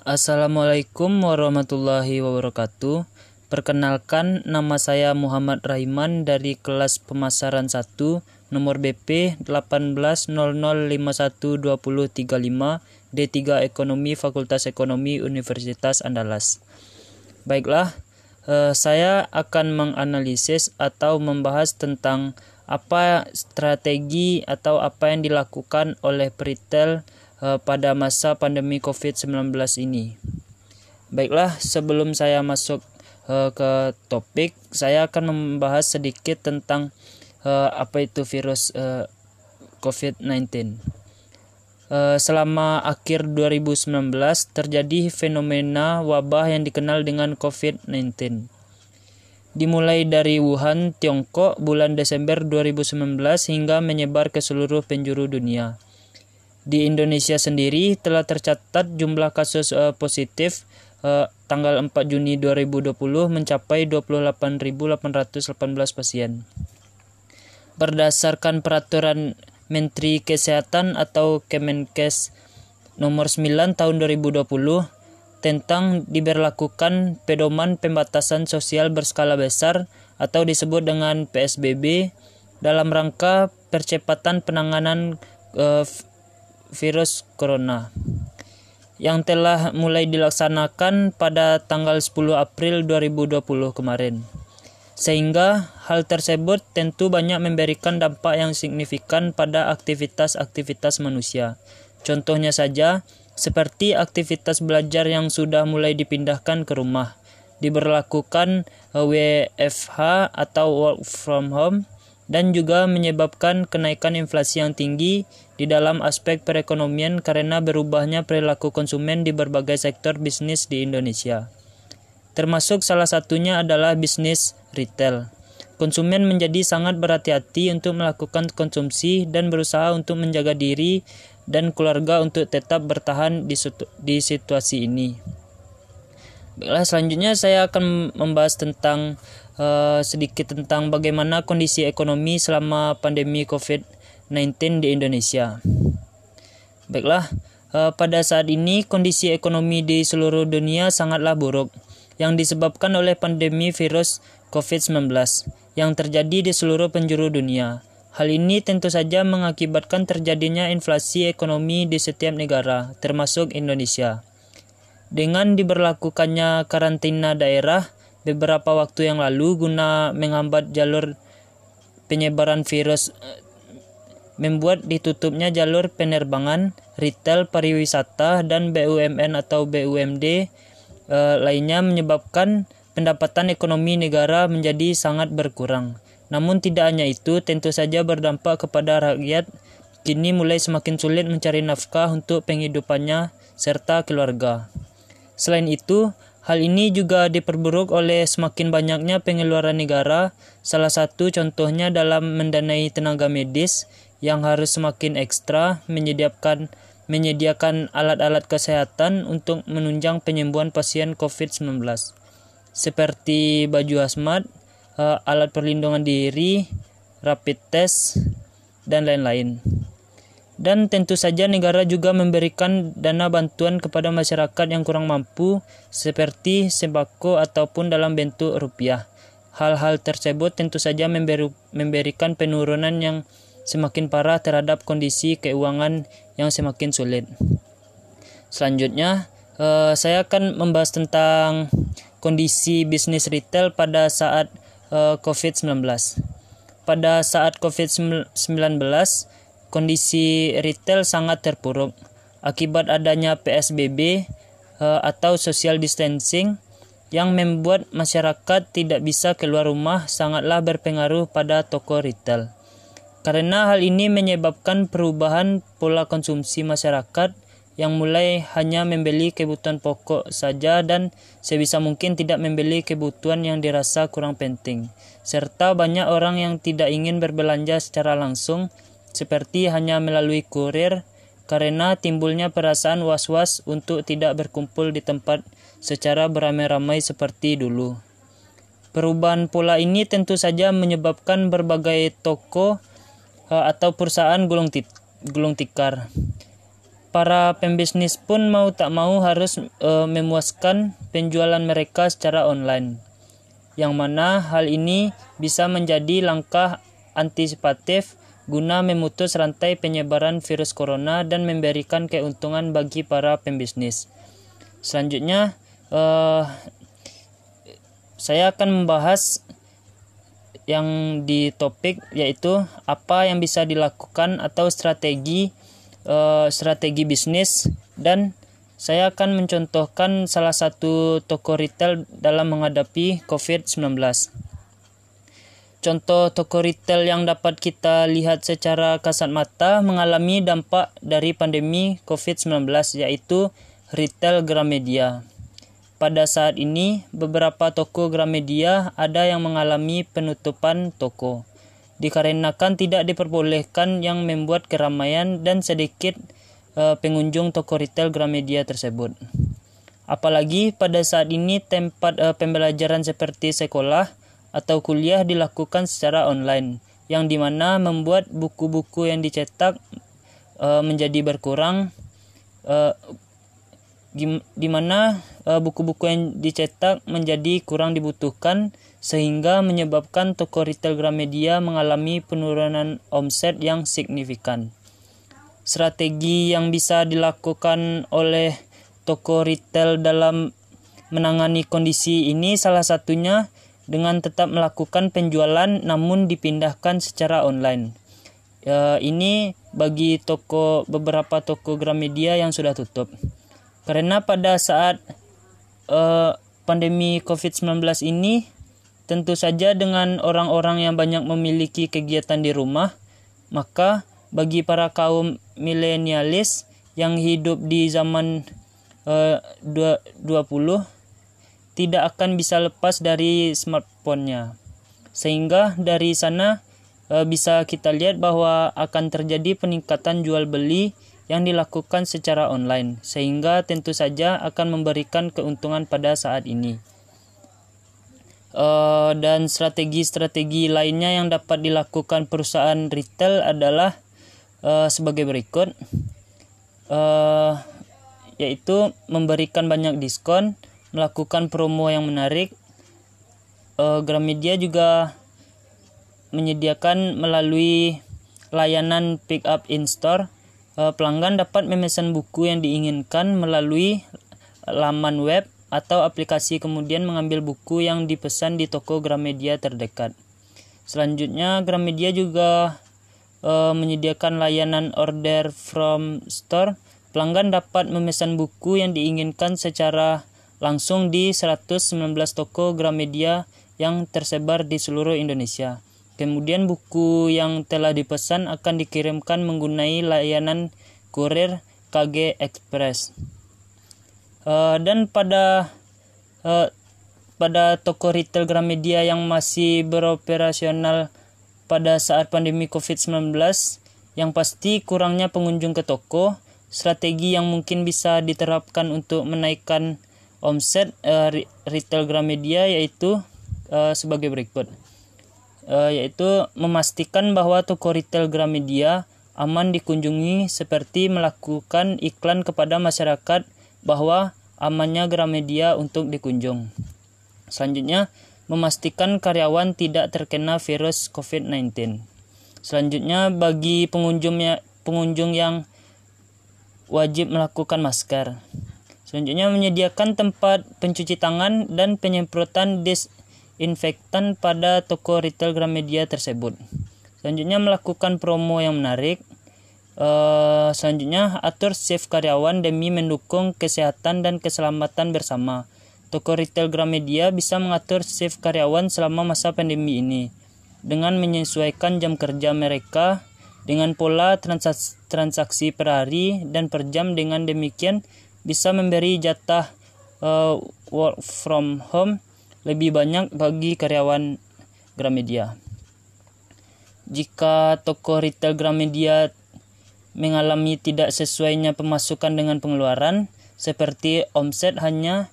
Assalamualaikum warahmatullahi wabarakatuh. Perkenalkan, nama saya Muhammad Raiman dari kelas pemasaran 1, nomor BP 1800512035, D3 Ekonomi Fakultas Ekonomi Universitas Andalas. Baiklah, eh, saya akan menganalisis atau membahas tentang apa strategi atau apa yang dilakukan oleh peritel uh, pada masa pandemi COVID-19 ini. Baiklah, sebelum saya masuk uh, ke topik, saya akan membahas sedikit tentang uh, apa itu virus uh, COVID-19. Uh, selama akhir 2019 terjadi fenomena wabah yang dikenal dengan COVID-19 dimulai dari Wuhan, Tiongkok bulan Desember 2019 hingga menyebar ke seluruh penjuru dunia. Di Indonesia sendiri telah tercatat jumlah kasus uh, positif uh, tanggal 4 Juni 2020 mencapai 28.818 pasien. Berdasarkan peraturan Menteri Kesehatan atau Kemenkes nomor 9 tahun 2020, tentang diberlakukan pedoman pembatasan sosial berskala besar atau disebut dengan PSBB dalam rangka percepatan penanganan uh, virus corona yang telah mulai dilaksanakan pada tanggal 10 April 2020 kemarin. Sehingga hal tersebut tentu banyak memberikan dampak yang signifikan pada aktivitas-aktivitas manusia. Contohnya saja, seperti aktivitas belajar yang sudah mulai dipindahkan ke rumah, diberlakukan WFH atau work from home, dan juga menyebabkan kenaikan inflasi yang tinggi di dalam aspek perekonomian karena berubahnya perilaku konsumen di berbagai sektor bisnis di Indonesia. Termasuk salah satunya adalah bisnis retail. Konsumen menjadi sangat berhati-hati untuk melakukan konsumsi dan berusaha untuk menjaga diri dan keluarga untuk tetap bertahan di, di situasi ini. Baiklah, selanjutnya saya akan membahas tentang uh, sedikit tentang bagaimana kondisi ekonomi selama pandemi COVID-19 di Indonesia. Baiklah, uh, pada saat ini kondisi ekonomi di seluruh dunia sangatlah buruk yang disebabkan oleh pandemi virus COVID-19 yang terjadi di seluruh penjuru dunia. Hal ini tentu saja mengakibatkan terjadinya inflasi ekonomi di setiap negara, termasuk Indonesia. Dengan diberlakukannya karantina daerah beberapa waktu yang lalu guna menghambat jalur penyebaran virus membuat ditutupnya jalur penerbangan, retail, pariwisata, dan BUMN atau BUMD e, lainnya menyebabkan pendapatan ekonomi negara menjadi sangat berkurang. Namun tidak hanya itu, tentu saja berdampak kepada rakyat kini mulai semakin sulit mencari nafkah untuk penghidupannya serta keluarga. Selain itu, hal ini juga diperburuk oleh semakin banyaknya pengeluaran negara, salah satu contohnya dalam mendanai tenaga medis yang harus semakin ekstra menyediakan menyediakan alat-alat kesehatan untuk menunjang penyembuhan pasien COVID-19 seperti baju hazmat, uh, alat perlindungan diri, rapid test, dan lain-lain. Dan tentu saja negara juga memberikan dana bantuan kepada masyarakat yang kurang mampu seperti sembako ataupun dalam bentuk rupiah. Hal-hal tersebut tentu saja memberi, memberikan penurunan yang semakin parah terhadap kondisi keuangan yang semakin sulit. Selanjutnya, uh, saya akan membahas tentang kondisi bisnis retail pada saat eh, COVID-19. Pada saat COVID-19, kondisi retail sangat terpuruk akibat adanya PSBB eh, atau social distancing yang membuat masyarakat tidak bisa keluar rumah sangatlah berpengaruh pada toko retail. Karena hal ini menyebabkan perubahan pola konsumsi masyarakat yang mulai hanya membeli kebutuhan pokok saja dan sebisa mungkin tidak membeli kebutuhan yang dirasa kurang penting, serta banyak orang yang tidak ingin berbelanja secara langsung, seperti hanya melalui kurir, karena timbulnya perasaan was-was untuk tidak berkumpul di tempat secara beramai-ramai seperti dulu. Perubahan pola ini tentu saja menyebabkan berbagai toko atau perusahaan gulung, gulung tikar para pembisnis pun mau tak mau harus e, memuaskan penjualan mereka secara online. Yang mana hal ini bisa menjadi langkah antisipatif guna memutus rantai penyebaran virus corona dan memberikan keuntungan bagi para pembisnis. Selanjutnya, e, saya akan membahas yang di topik yaitu apa yang bisa dilakukan atau strategi uh, strategi bisnis dan saya akan mencontohkan salah satu toko retail dalam menghadapi COVID-19. Contoh toko retail yang dapat kita lihat secara kasat mata mengalami dampak dari pandemi COVID-19 yaitu retail Gramedia. Pada saat ini, beberapa toko Gramedia ada yang mengalami penutupan toko dikarenakan tidak diperbolehkan yang membuat keramaian dan sedikit uh, pengunjung toko retail Gramedia tersebut. Apalagi pada saat ini tempat uh, pembelajaran seperti sekolah atau kuliah dilakukan secara online, yang di mana membuat buku-buku yang dicetak uh, menjadi berkurang, di mana buku-buku yang dicetak menjadi kurang dibutuhkan sehingga menyebabkan toko retail Gramedia mengalami penurunan omset yang signifikan. Strategi yang bisa dilakukan oleh toko retail dalam menangani kondisi ini salah satunya dengan tetap melakukan penjualan namun dipindahkan secara online. Ya, ini bagi toko beberapa toko Gramedia yang sudah tutup. Karena pada saat uh, pandemi COVID-19 ini Tentu saja dengan orang-orang yang banyak memiliki kegiatan di rumah, maka bagi para kaum milenialis yang hidup di zaman uh, 20 tidak akan bisa lepas dari smartphone-nya. Sehingga dari sana uh, bisa kita lihat bahwa akan terjadi peningkatan jual beli yang dilakukan secara online sehingga tentu saja akan memberikan keuntungan pada saat ini. Uh, dan strategi-strategi lainnya yang dapat dilakukan perusahaan retail adalah uh, sebagai berikut. Uh, yaitu memberikan banyak diskon melakukan promo yang menarik. Uh, Gramedia juga menyediakan melalui layanan pick up in store pelanggan dapat memesan buku yang diinginkan melalui laman web atau aplikasi kemudian mengambil buku yang dipesan di toko Gramedia terdekat. Selanjutnya, Gramedia juga e, menyediakan layanan order from store. Pelanggan dapat memesan buku yang diinginkan secara langsung di 119 toko Gramedia yang tersebar di seluruh Indonesia. Kemudian buku yang telah dipesan akan dikirimkan menggunakan layanan kurir KG Express. Uh, dan pada uh, pada toko retail Gramedia yang masih beroperasional pada saat pandemi COVID-19 yang pasti kurangnya pengunjung ke toko strategi yang mungkin bisa diterapkan untuk menaikkan omset uh, retail Gramedia yaitu uh, sebagai berikut uh, yaitu memastikan bahwa toko retail Gramedia aman dikunjungi seperti melakukan iklan kepada masyarakat bahwa amannya Gramedia untuk dikunjung. Selanjutnya, memastikan karyawan tidak terkena virus COVID-19. Selanjutnya, bagi pengunjungnya, pengunjung yang wajib melakukan masker. Selanjutnya, menyediakan tempat pencuci tangan dan penyemprotan disinfektan pada toko retail Gramedia tersebut. Selanjutnya, melakukan promo yang menarik. Uh, selanjutnya, atur shift karyawan demi mendukung kesehatan dan keselamatan bersama. Toko retail Gramedia bisa mengatur shift karyawan selama masa pandemi ini dengan menyesuaikan jam kerja mereka dengan pola transaksi, transaksi per hari dan per jam dengan demikian bisa memberi jatah uh, work from home lebih banyak bagi karyawan Gramedia. Jika toko retail Gramedia mengalami tidak sesuainya pemasukan dengan pengeluaran, seperti omset hanya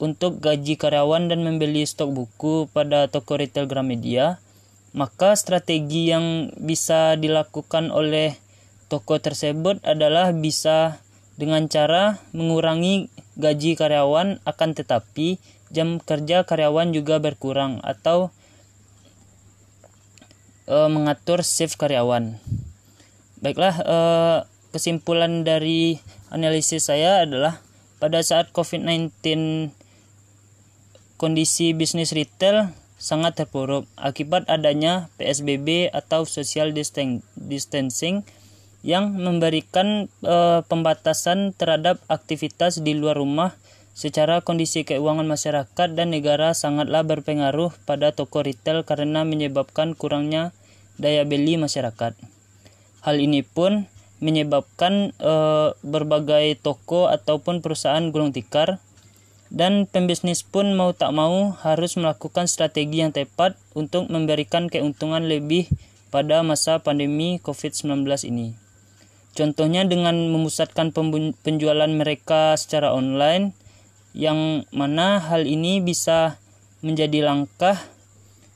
untuk gaji karyawan dan membeli stok buku pada toko retail Gramedia, maka strategi yang bisa dilakukan oleh toko tersebut adalah bisa dengan cara mengurangi gaji karyawan akan tetapi jam kerja karyawan juga berkurang atau e, mengatur shift karyawan. Baiklah, e, kesimpulan dari analisis saya adalah pada saat COVID-19 kondisi bisnis retail sangat terpuruk akibat adanya PSBB atau social distancing yang memberikan e, pembatasan terhadap aktivitas di luar rumah secara kondisi keuangan masyarakat dan negara sangatlah berpengaruh pada toko retail karena menyebabkan kurangnya daya beli masyarakat. Hal ini pun menyebabkan e, berbagai toko ataupun perusahaan gulung tikar dan pembisnis pun mau tak mau harus melakukan strategi yang tepat untuk memberikan keuntungan lebih pada masa pandemi COVID-19 ini. Contohnya dengan memusatkan penjualan mereka secara online yang mana hal ini bisa menjadi langkah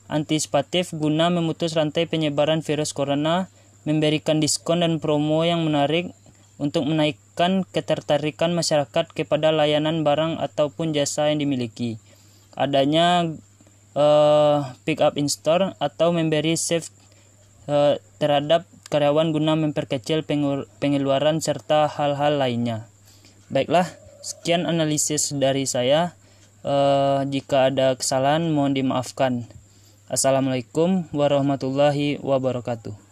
antisipatif guna memutus rantai penyebaran virus corona, memberikan diskon dan promo yang menarik untuk menaikkan ketertarikan masyarakat kepada layanan barang ataupun jasa yang dimiliki. Adanya uh, pick up in store atau memberi safe uh, terhadap karyawan guna memperkecil pengeluaran serta hal-hal lainnya. Baiklah, sekian analisis dari saya. Uh, jika ada kesalahan mohon dimaafkan. Assalamualaikum warahmatullahi wabarakatuh.